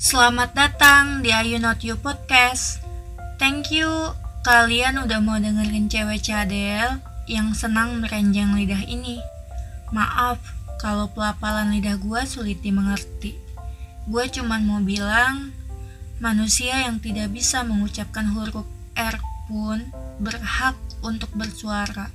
Selamat datang di Ayu Not You Podcast. Thank you kalian udah mau dengerin cewek cadel yang senang merenjang lidah ini. Maaf kalau pelapalan lidah gue sulit dimengerti. Gue cuman mau bilang, manusia yang tidak bisa mengucapkan huruf R pun berhak untuk bersuara.